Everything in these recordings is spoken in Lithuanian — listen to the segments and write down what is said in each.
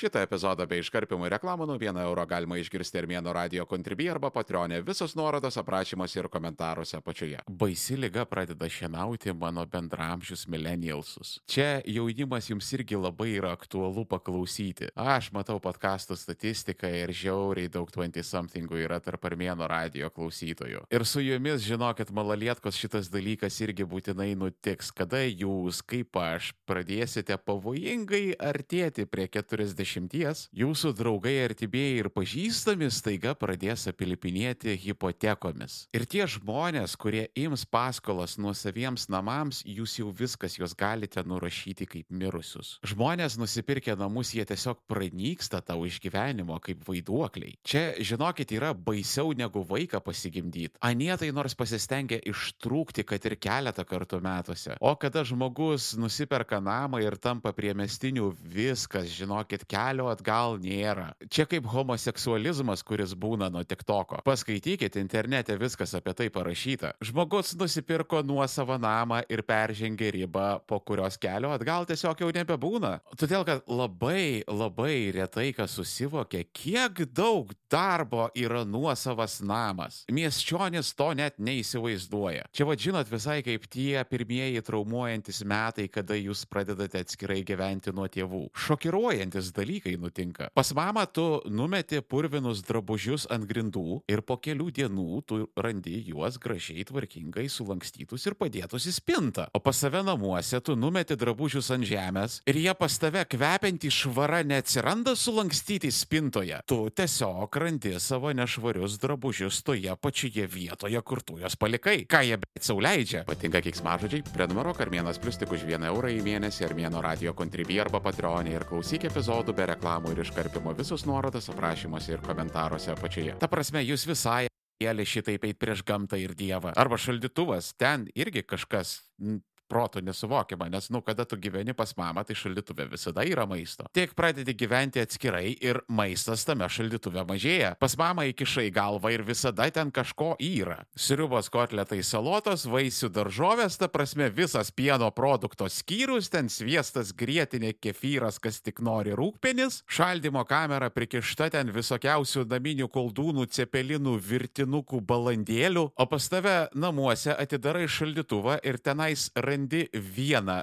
Šitą epizodą bei iškarpimų reklamų nuo 1 euro galima išgirsti Armėno radio kontribį arba patronė. Visos nuorodos aprašymuose ir komentaruose apačioje. Baisi lyga pradeda šienauti mano bendramžius millennialsus. Čia jaunimas jums irgi labai yra aktualu paklausyti. Aš matau podkastų statistiką ir žiauriai daug 20-somethingų yra tarp Armėno radio klausytojų. Ir su jumis, žinokit, malalietkos šitas dalykas irgi būtinai nutiks, kada jūs, kaip aš, pradėsite pavojingai artėti prie 40 dešimties, jūsų draugai artimieji ir pažįstami staiga pradės apilipinėti hipotekomis. Ir tie žmonės, kurie ims paskolas nuosaviems namams, jūs jau viskas juos galite nurašyti kaip mirusius. Žmonės nusipirkę namus, jie tiesiog pranyksta tau iš gyvenimo kaip vaiduokliai. Čia, žinokit, yra baisiau negu vaiką pasigimdyti. Anietai nors pasistengia ištrūkti, kad ir keletą kartų metuose. O kada žmogus nusiperka namą ir tampa priemestiniu, viskas, žinokit, kelio atgal nėra. Čia kaip homoseksualizmas, kuris būna nuo TikToko. Paskaitykite internete viskas apie tai parašyta. Žmogus nusipirko nuosavą namą ir peržengė ribą, po kurios kelio atgal tiesiog jau nebebūna. Todėl, kad labai, labai retai kas susivokia, kiek daug darbo yra nuosavas namas. Miesčionis to net neįsivaizduoja. Čia vad žinot visai kaip tie pirmieji traumuojantis metai, kada jūs pradedate atskirai gyventi nuo tėvų. Šokiruojantis dalykai nutinka. Pas mamą tu numeti purvinus drabužius ant grindų ir po kelių dienų tu randi juos gražiai tvarkingai sulankstytus ir padėtus į spintą. O pas save namuose tu numeti drabužius ant žemės ir jie pas tave kvepiantį švarą neatsiranda sulankstyti spintoje. Tu tiesiog randi savo nešvarius drabužius toje pačioje vietoje, kur tu juos palikai. Ką jie bet sauliaidžia? Patinka kiksmažodžiai? Prenumeruok Armėnas Plus tik už 1 eurą į mėnesį Armėno radio kontribį arba patronį ir klausyk epizodų be reklamų ir iškarpimo visus nuorodas aprašymuose ir komentaruose apačioje. Ta prasme, jūs visai Jėlė šitaip eit prieš gamtą ir dievą. Arba šaldytuvas, ten irgi kažkas protų nesuvokiama, nes, nu, kada tu gyveni pas mamą, tai šaldytuve visada yra maisto. Tik pradedi gyventi atskirai ir maistas tame šaldytuve mažėja. Pas mamą įkišai galvą ir visada ten kažko yra. Sriubos kotletai salotos, vaisių daržovės, ta prasme visas pieno produkto skyrius, ten sviestas, grėtinė, kefyras, kas tik nori rūkpenis, šaldymo kamera prikišta ten visokiausių naminių koldūnų, cepelinų, virtinukų, balandėlių, o pas tave namuose atidarai šaldytuvą ir tenais randi randi vieną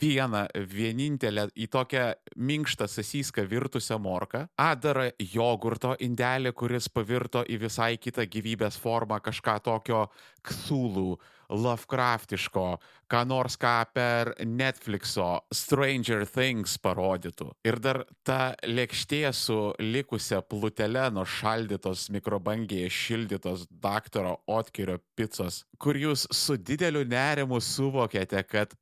vieną vienintelę į tokią minkštą sasyską virtusią morką, adarą jogurto indelį, kuris pavirto į visai kitą gyvybės formą, kažką tokio ktulų, Lovecraftiško, ką nors ką per Netflixo Stranger Things parodytų. Ir dar ta lėkštė su likusia plutelė nuo šaldytos mikrobangėje šildytos daktaro Otkerio picos, kur jūs su dideliu nerimu suvokėte, kad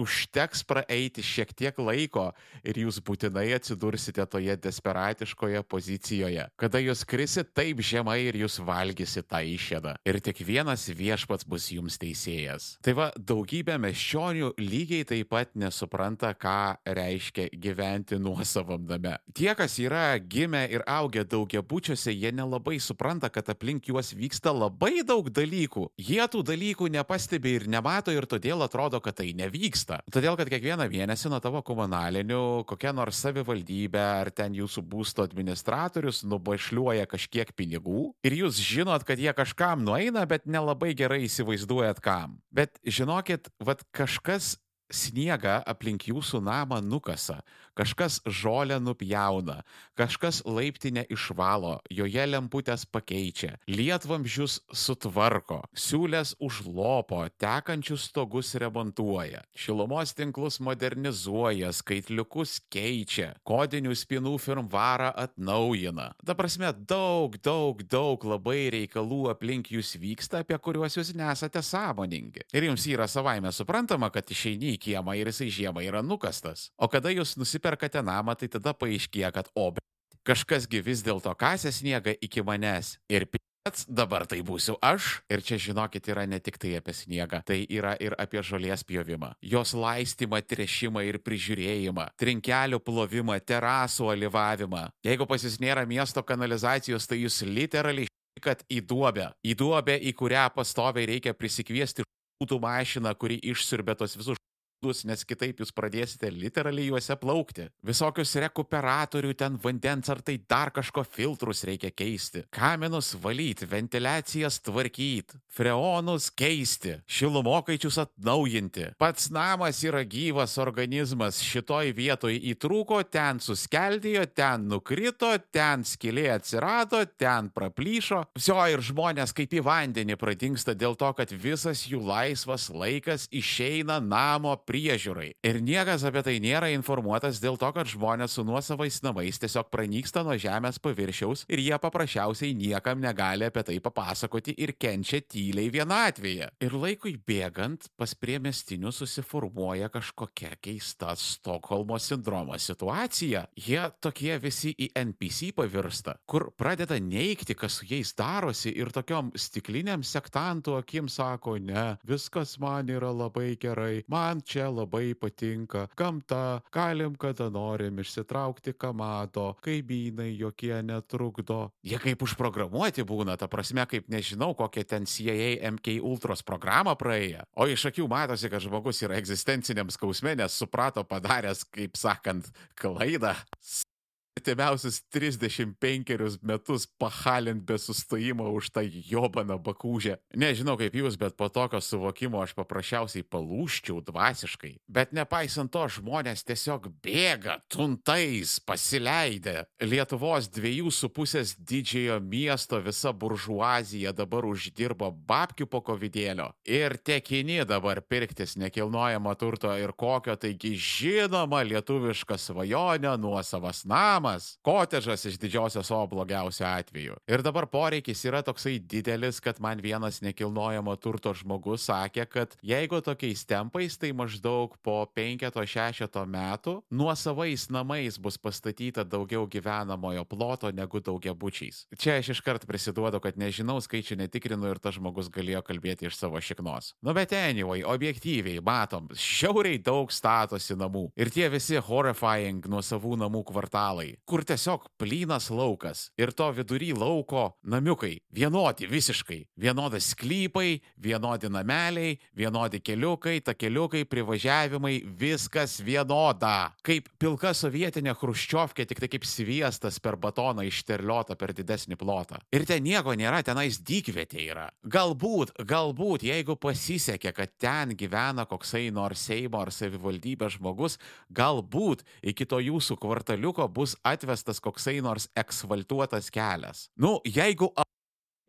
užteks praeiti šiek tiek laiko ir jūs būtinai atsidursite toje desperatiškoje pozicijoje, kada jūs krisit taip žemai ir jūs valgysit tą išėdą. Ir tik vienas viešpats bus jums teisėjas. Tai va, daugybė meščionių lygiai taip pat nesupranta, ką reiškia gyventi nuosavam name. Tie, kas yra gimę ir augę daugiabučiuose, jie nelabai supranta, kad aplink juos vyksta labai daug dalykų. Jie tų dalykų nepastebi ir nemato ir todėl atrodo, kad tai nevyksta vyksta. Todėl, kad kiekvieną mėnesį nuo tavo komunalinių kokia nors savivaldybė ar ten jūsų būsto administratorius nubašliuoja kažkiek pinigų ir jūs žinot, kad jie kažkam nueina, bet nelabai gerai įsivaizduojat kam. Bet žinokit, vad kažkas sniegą aplink jūsų namą nukasa, kažkas žolę nupjauna, kažkas laiptinę išvalo, joje lemputės pakeičia, lietvamžius sutvarko, siūlės užlopo, tekančius stogus remontuoja, šilumos tinklus modernizuoja, skaitliukus keičia, kodinių spinų firmvarą atnaujina. Ta prasme, daug, daug, daug labai reikalų aplink jūs vyksta, apie kuriuos jūs nesate sąmoningi. Ir jums yra savaime suprantama, kad išeini į kiemą ir jisai žiemą yra nukastas. O kada jūs nusiperkate namą, tai tada paaiškėja, kad o, kažkasgi vis dėlto kasė sniegą iki manęs. Ir pats dabar tai būsiu aš. Ir čia žinokit, yra ne tik tai apie sniegą, tai yra ir apie žolės pjovimą, jos laistymą, trešimą ir prižiūrėjimą, trinkelių plovimą, terasų alyvavimą. Jeigu pas jūs nėra miesto kanalizacijos, tai jūs literaliai kad į duobę, į duobę, į kurią pastoviai reikia prisikviesti būtų mašina, kuri išsirbė tos visus nes kitaip jūs pradėsite literaliai juose plaukti. Visokius rekuperatorių ten vandens ar tai dar kažko filtrus reikia keisti. Kaminus valyti, ventilacijas tvarkyti, freonus keisti, šilumokaičius atnaujinti. Pats namas yra gyvas organizmas, šitoj vietoj įtrūko, ten suskeldėjo, ten nukrito, ten skilė atsirado, ten praplyšo. Vsio ir žmonės kaip į vandenį pradingsta dėl to, kad visas jų laisvas laikas išeina namo priežiūrai. Ir niekas apie tai nėra informuotas dėl to, kad žmonės su nuosavais namais tiesiog pranyksta nuo žemės paviršiaus ir jie paprasčiausiai niekam negali apie tai papasakoti ir kenčia tyliai vienatvėje. Ir laikui bėgant pas priemestinius susiformuoja kažkokia keista Stokholmo sindromo situacija. Jie tokie visi į NPC pavirsta, kur pradeda neikti, kas su jais darosi ir tokiom stikliniam sektantų akim sako, ne, viskas man yra labai gerai, man čia labai patinka gamta, galim kada norim išsitraukti, ką mato, kaimynai jokie netrukdo. Jie kaip užprogramuoti būna, ta prasme, kaip nežinau, kokią ten CIA MK Ultros programą praėję. O iš akių matosi, kad žmogus yra egzistenciniam skausme, nes suprato padaręs, kaip sakant, klaidą artimiausius 35 metus pahalint be sustojimo už tą jobaną bakūžę. Nežinau kaip jūs, bet po tokio suvokimo aš paprasčiausiai palūščiau dvasiškai. Bet nepaisant to, žmonės tiesiog bėga, tuntais, pasileidę. Lietuvos dviejų su pusės didžiojo miesto visa buržuazija dabar uždirba babkių po kovidėlio. Ir tekini dabar pirktis nekilnojamo turto ir kokio taigi žinoma lietuviška svajonė nuosavas namas namas, kotežas iš didžiosios O blogiausiu atveju. Ir dabar poreikis yra toksai didelis, kad man vienas nekilnojamo turto žmogus sakė, kad jeigu tokiais tempais, tai maždaug po 5-6 metų nuo savais namais bus pastatyta daugiau gyvenamojo ploto negu daugiabučiais. Čia aš iškart prisiduodu, kad nežinau, skaičių netikrinu ir tas žmogus galėjo kalbėti iš savo šiknos. Nu bet anyway, objektyviai matom, šiauriai daug statosi namų. Ir tie visi horrifying nuo savų namų kvartalai vietoj, kur tiesiog plynas laukas ir to vidury lauko namiukai. Vienodi visiškai. Vienodi sklypai, vienodi nameliai, vienodi keliukai, takeliukai, privažiavimai, viskas vienoda. Kaip pilka sovietinė chruščiovkė, tik tai kaip sviestas per batoną išterliota per didesnį plotą. Ir ten nieko nėra, tenais dykvietė yra. Galbūt, galbūt, jeigu pasisekė, kad ten gyvena koksai nors Seimo ar savivaldybės žmogus, galbūt iki to jūsų kvartaliuko bus atvestas koksai nors eksvaltuotas kelias. Nu, jeigu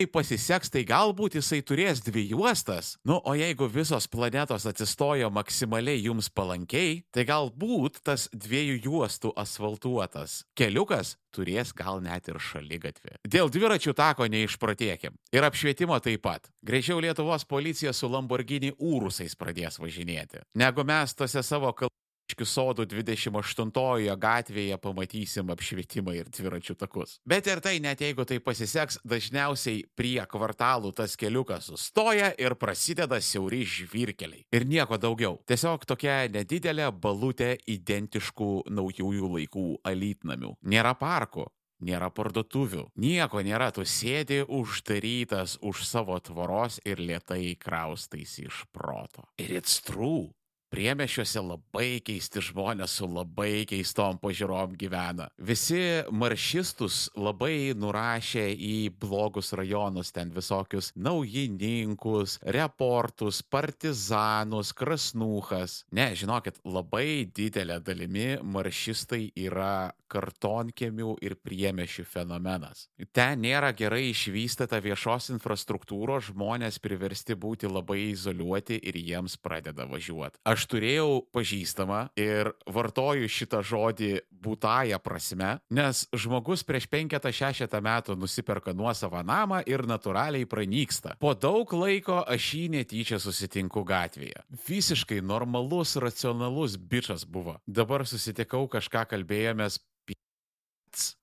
tai pasiseks, tai galbūt jisai turės dvi juostas. Nu, o jeigu visos planetos atsistojo maksimaliai jums palankiai, tai galbūt tas dviejų juostų asfaltuotas keliukas turės gal net ir šalygatvį. Dėl dviračių tako neišpratėkim. Ir apšvietimo taip pat. Greičiau Lietuvos policija su Lamborghini Urusais pradės važinėti, negu mes tose savo kalbose Škių sodų 28 gatvėje pamatysim apšvietimą ir dviračių takus. Bet ir tai, net jeigu tai pasiseks, dažniausiai prie kvartalų tas keliukas sustoja ir prasideda siauri žvirkeliai. Ir nieko daugiau. Tiesiog tokia nedidelė balutė identiškų naujųjų laikų alitnamių. Nėra parkų, nėra parduotuvių, nieko nėra, tu sėdi uždarytas už savo tvoros ir lietai kraustais iš proto. Ir it's true priemeščiuose labai keisti žmonės su labai keistom pažiūrom gyvena. Visi maršistus labai nurašė į blogus rajonus, ten visokius naujininkus, reportus, partizanus, krasnūchas. Ne, žinokit, labai didelė dalimi maršistai yra kartonkėmių ir priemešių fenomenas. Ten nėra gerai išvystyta viešos infrastruktūros, žmonės priversti būti labai izoliuoti ir jiems pradeda važiuoti. Aš aš turėjau pažįstamą ir vartoju šitą žodį būtąją prasme, nes žmogus prieš penketą šešetą metų nusiperka nuosavą namą ir natūraliai pranyksta. Po daug laiko aš jį netyčia susitinku gatvėje. Visiškai normalus, racionalus bičias buvo. Dabar susitikau, kažką kalbėjomės,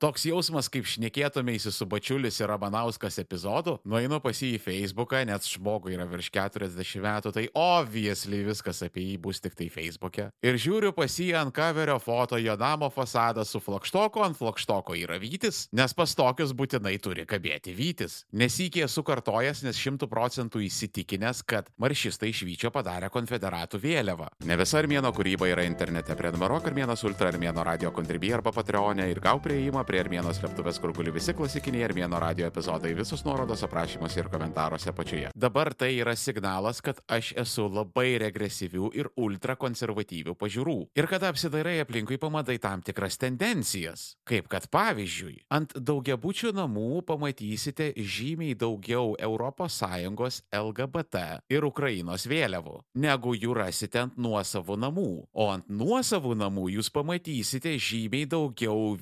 Toks jausmas, kaip šnekėtumėsi su bačiulis ir Ramanauskas epizodu, nueinu pas jį į Facebooką, net žmogui yra virš 40 metų, tai obviously viskas apie jį bus tik tai Facebook'e. Ir žiūriu pas jį ant kaverio foto jo namo fasadą su flakštoko, ant flakštoko yra Vytis, nes pas tokius būtinai turi kabėti Vytis. Nesikė esu kartojęs, nes šimtų procentų įsitikinęs, kad maršistai iš Vyčio padarė konfederatų vėliavą. Ne visa Armėno kūryba yra internete. Prenumeruok Armėnas Ultra Armėno radio kontribį arba Patreonė ir gau prie įėjimą prie Armėnos slėptuvės, kur guli visi klasikiniai Armėno radio epizodai, visus nuorodos aprašymuose ir komentaruose apačioje. Dabar tai yra signalas, kad aš esu labai regresyvių ir ultrakonservatyvių pažiūrų. Ir kada apsidairai aplinkui pamatai tam tikras tendencijas. Kaip kad pavyzdžiui, ant daugiabučių namų pamatysite žymiai daugiau ES LGBT ir Ukrainos vėliavų, negu jų rasite ant nuosavų namų. O ant nuosavų namų jūs pamatysite žymiai daugiau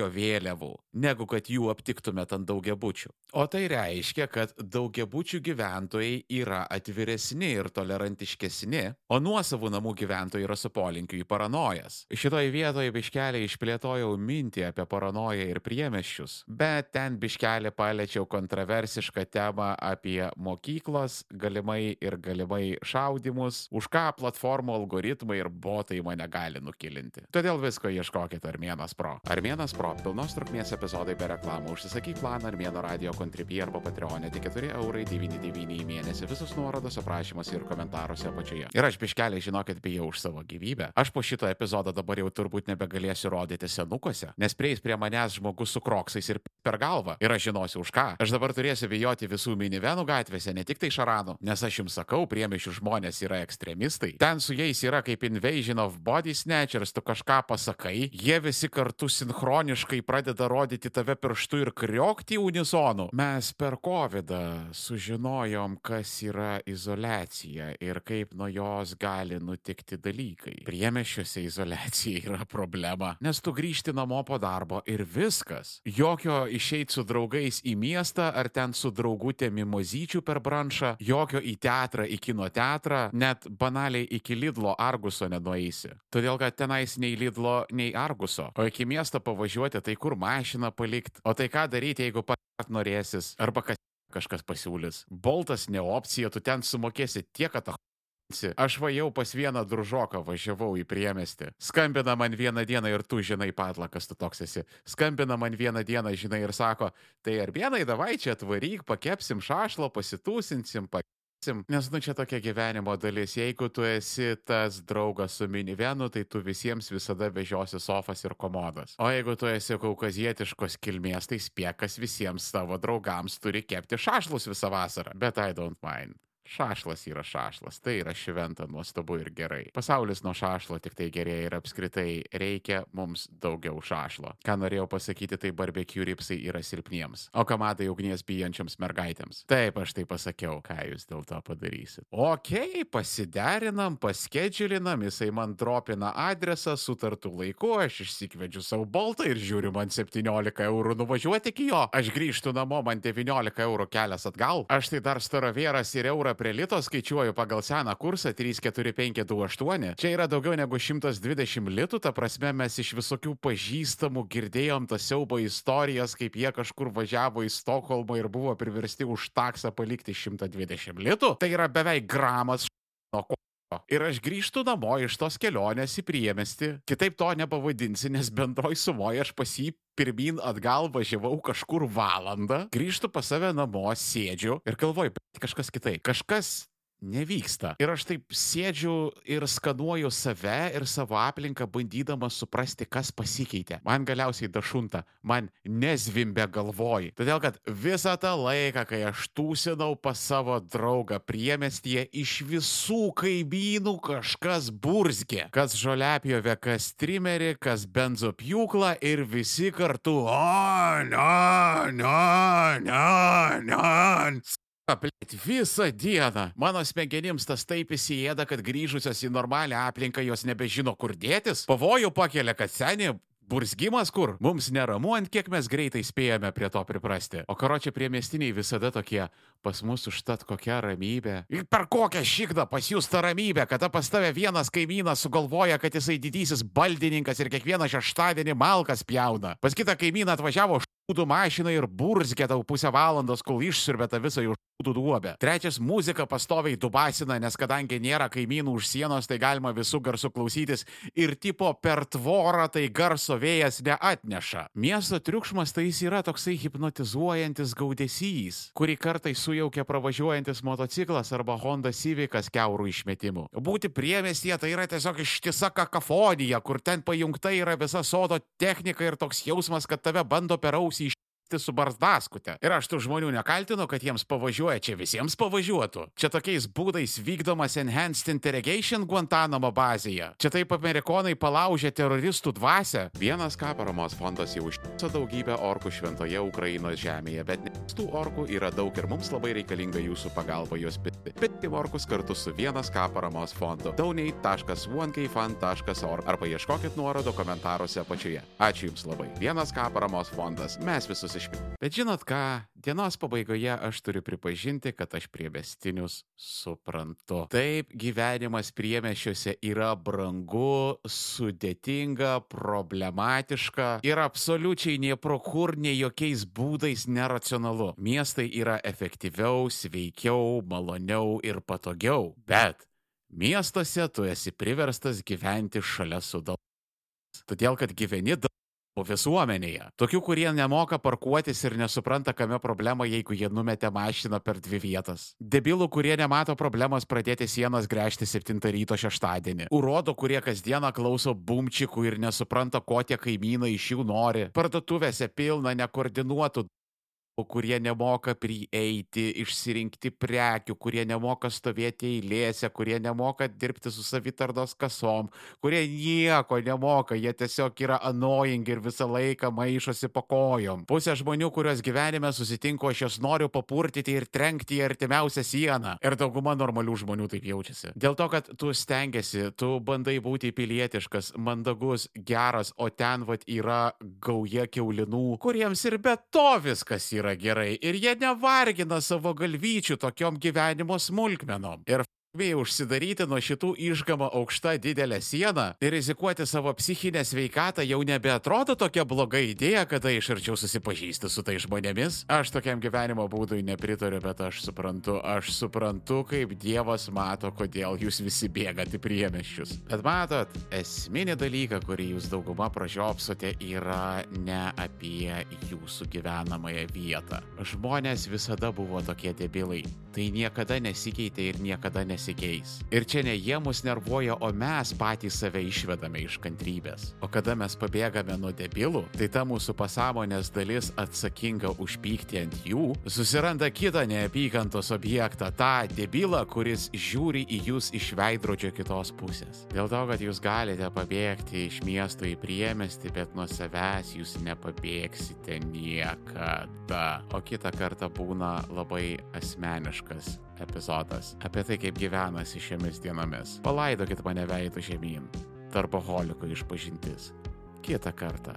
vyčio vėliavų, negu kad jų aptiktumėt ant daugiabučių. O tai reiškia, kad daugiabučių gyventojai yra atviresni ir tolerantiškesni, o nuosavų namų gyventojai yra su polinkiu į paranojas. Šitoje vietoje biškelį išplėtojau mintį apie paranoją ir priemeščius, bet ten biškelį paliečiau kontroversišką temą apie mokyklos, galimai ir galimai šaudimus, už ką platformų algoritmai ir botai mane gali nukilinti. Todėl visko ieškokite Armėnas Pro. Armėnas Pro - pilnos trukmės epizodai be reklamų. Užsisakyk planą Armėno radio kontribį arba Patreonė tik 4 eurai 99 į mėnesį. Visus nuorodos aprašymuose ir komentaruose apačioje. Ir aš biškeliai žinokit bijau už savo gyvybę. Aš po šito epizodo dabar jau turbūt nebegalėsiu rodyti senukose, nes prieis prie manęs žmogus su kroksais ir per galvą. Ir aš žinosiu už ką. Aš dabar turėsiu bijoti visų minivenų gatvėse, ne tik tai šaranų, nes aš jums sakau, priemišių žmonės yra ekstremistai. Ten su jais yra kaip Invasion of Body Snatchers, tu kažką pasakai, jie visi kartu sinchroniškai pradeda rodyti tave pirštu ir kriokti unisonu. Mes per COVID sužinojom, kas yra izolacija ir kaip nuo jos gali nutikti dalykai. Priemešiuose izolacija yra problema, nes tu grįžti namo po darbo ir viskas. Jokio išeiti su draugais į miestą ar ten su draugutė mimozyčių per branšą, jokio į teatrą, į kino teatrą, net banaliai iki Lidlo Arguso nenueisi. Todėl, kad tenais nei Lidlo, nei Arguso. O iki miesto pavažiuoti, tai kur mašiną palikti. O tai ką daryti, jeigu pat norėsis. Arba kas kažkas pasiūlys. Boltas ne opcija, tu ten sumokėsi tiek, kad Aš va jau pas vieną družoką važiavau į priemestį. Skambina man vieną dieną ir tu žinai padla, kas tu toks esi. Skambina man vieną dieną, žinai, ir sako, tai ar vienai davai čia atvaryk, pakepsim šašlo, pasitūsinsim. Nes, nu, čia tokia gyvenimo dalis. Jeigu tu esi tas draugas su minivenu, tai tu visiems visada vežiosi sofas ir komodas. O jeigu tu esi kaukazietiškos kilmės, tai spiekas visiems savo draugams turi kepti šašlus visą vasarą. Bet I don't mind. Šašlas yra šašlas, tai yra šventa, nuostabu ir gerai. Pasaulis nuo šašlo tik tai gerėja ir apskritai reikia mums daugiau šašlo. Ką norėjau pasakyti, tai barbecue ripsai yra silpniems, o kamadai ugnies bijančiams mergaitėms. Taip, aš tai pasakiau, ką jūs dėl to padarysit. Ok, pasiderinam, paskedžiulinam, jisai man dropina adresą sutartų laiku, aš išsikvedžiu savo boltą ir žiūriu man 17 eurų nuvažiuoti iki jo. Aš grįžtu namo, man 19 eurų kelias atgal. Aš tai dar staravėras ir eurą prie lito skaičiuoju pagal seną kursą 34528. Čia yra daugiau negu 120 litų, ta prasme mes iš visokių pažįstamų girdėjom tas siaubo istorijas, kaip jie kažkur važiavo į Stokholmą ir buvo priversti už taksą palikti 120 litų. Tai yra beveik gramas nuo ko. Ir aš grįžtu namo iš tos kelionės į priemesti, kitaip to nepavadinsi, nes bendroj sumoje aš pas jį pirmin atgal važiavau kažkur valandą, grįžtu pas save namo, sėdžiu ir galvoju, kažkas kitaip, kažkas nevyksta. Ir aš taip sėdžiu ir skanuoju save ir savo aplinką, bandydamas suprasti, kas pasikeitė. Man galiausiai dašunta, man nezvimbė galvoj. Todėl, kad visą tą laiką, kai aš tūsinau pas savo draugą priemestyje, iš visų kaimynų kažkas burzgė. Kas žoliapjovė, kas trimerį, kas benzopjūklą ir visi kartu. O, no, no, no, no. Aplėt visą dieną. Mano smegenims tas taip įsijėda, kad grįžusios į normalią aplinką jos nebežino, kur dėtis. Pavojų pakelia, kad seniai burzgimas kur? Mums neramu, ant kiek mes greitai spėjame prie to priprasti. O karočią prie miestiniai visada tokie, pas mus užtat kokia ramybė. Ir per kokią šikdą pas jūs ta ramybė, kada pas tave vienas kaimynas sugalvoja, kad jisai didysis baldininkas ir kiekvieną šeštadienį malkas pjauna. Pas kitą kaimyną atvažiavo šūdų mašina ir burzgė tau pusę valandos, kol išsirbė tą visą jų šūdų duobę. Trečias, muzika pastoviai dubasina, nes kadangi nėra kaimynų už sienos, tai galima visų garsų klausytis ir tipo per tvorą tai garso vėjas neatneša. Miesto triukšmas tai jis yra toksai hipnotizuojantis gaudesys, kurį kartai sujaukia pravažiuojantis motociklas arba Honda Civicas keurų išmetimu. Būti priemestyje tai yra tiesiog ištisa kakofonija, kur ten pajungta yra visa sodo technika ir toks jausmas, kad tave bando per ausį iš su barzdaskute. Ir aš tų žmonių nekaltinu, kad jiems pavažiuoja, čia visiems pavažiuotų. Čia tokiais būdais vykdomas Enhanced Interrogation Guantanamo bazėje. Čia taip amerikonai palaužė teroristų dvasę. Vienas ką paramos fondas jau užtiso daugybę orkų šventoje Ukrainos žemėje, bet tų orkų yra daug ir mums labai reikalinga jūsų pagalba juos pitti. Pitti orkus kartu su vienas ką paramos fondu. donate.onekfan.org arba ieškokit nuorodų komentaruose apačioje. Ačiū Jums labai. Vienas ką paramos fondas. Mes visus išpildėme. Bet žinot ką, dienos pabaigoje aš turiu pripažinti, kad aš prievestinius suprantu. Taip, gyvenimas priemešiuose yra brangu, sudėtinga, problematiška ir absoliučiai nie pro kur, nei jokiais būdais neracionalu. Miestai yra efektyviau, sveikiau, maloniau ir patogiau. Bet miestuose tu esi priverstas gyventi šalia sudal. Todėl, kad gyveni dal visuomenėje. Tokių, kurie nemoka parkuotis ir nesupranta, kame problema, jeigu jie numetė mašiną per dvi vietas. Debilų, kurie nemato problemos pradėti sienas gręžti 7 ryto šeštadienį. Urodo, kurie kasdieną klauso bumčikų ir nesupranta, ko tie kaimynai iš jų nori. Parduotuvėse pilna nekoordinuotų kurie nemoka prieiti, išsirinkti prekių, kurie nemoka stovėti eilėse, kurie nemoka dirbti su savitardos kasom, kurie nieko nemoka, jie tiesiog yra annoying ir visą laiką maišosi po kojom. Pusė žmonių, kuriuos gyvenime susitinku, aš jas noriu papurtyti ir trenkti į artimiausią sieną. Ir dauguma normalių žmonių taip jaučiasi. Dėl to, kad tu stengiasi, tu bandai būti pilietiškas, mandagus, geras, o ten vad yra gauja keulinų, kuriems ir be to viskas yra yra gerai ir jie nevargina savo galvyčių tokiom gyvenimo smulkmenom. Ir Vėjai užsidaryti nuo šitų išgama aukšta didelė siena ir rizikuoti savo psichinę sveikatą jau nebeatrodo tokia bloga idėja, kada iš arčiau susipažįsti su tai žmonėmis. Aš tokiam gyvenimo būdui nepritariu, bet aš suprantu, aš suprantu, kaip Dievas mato, kodėl jūs visi bėgate priemeščius. Bet matot, esminį dalyką, kurį jūs dauguma pražiopsote, yra ne apie jūsų gyvenamąją vietą. Žmonės visada buvo tokie debilai. Tai niekada nesikeitė ir niekada nesikeitė nesikeis. Ir čia ne jie mus nervuoja, o mes patys save išvedame iš kantrybės. O kada mes pabėgame nuo debilų, tai ta mūsų pasąmonės dalis atsakinga už pyktį ant jų, susiranda kitą neapykantos objektą, tą debilą, kuris žiūri į jūs iš veidrodžio kitos pusės. Dėl to, kad jūs galite pabėgti iš miesto į priemestį, bet nuo savęs jūs nepabėgsite niekada. O kitą kartą būna labai asmeniškas epizodas apie tai, kaip gyvenasi šiomis dienomis. Palaidokit mane veidų žemyn. Darboholiko išpažintis. Kitą kartą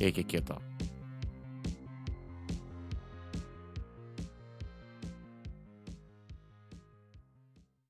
Iki kito.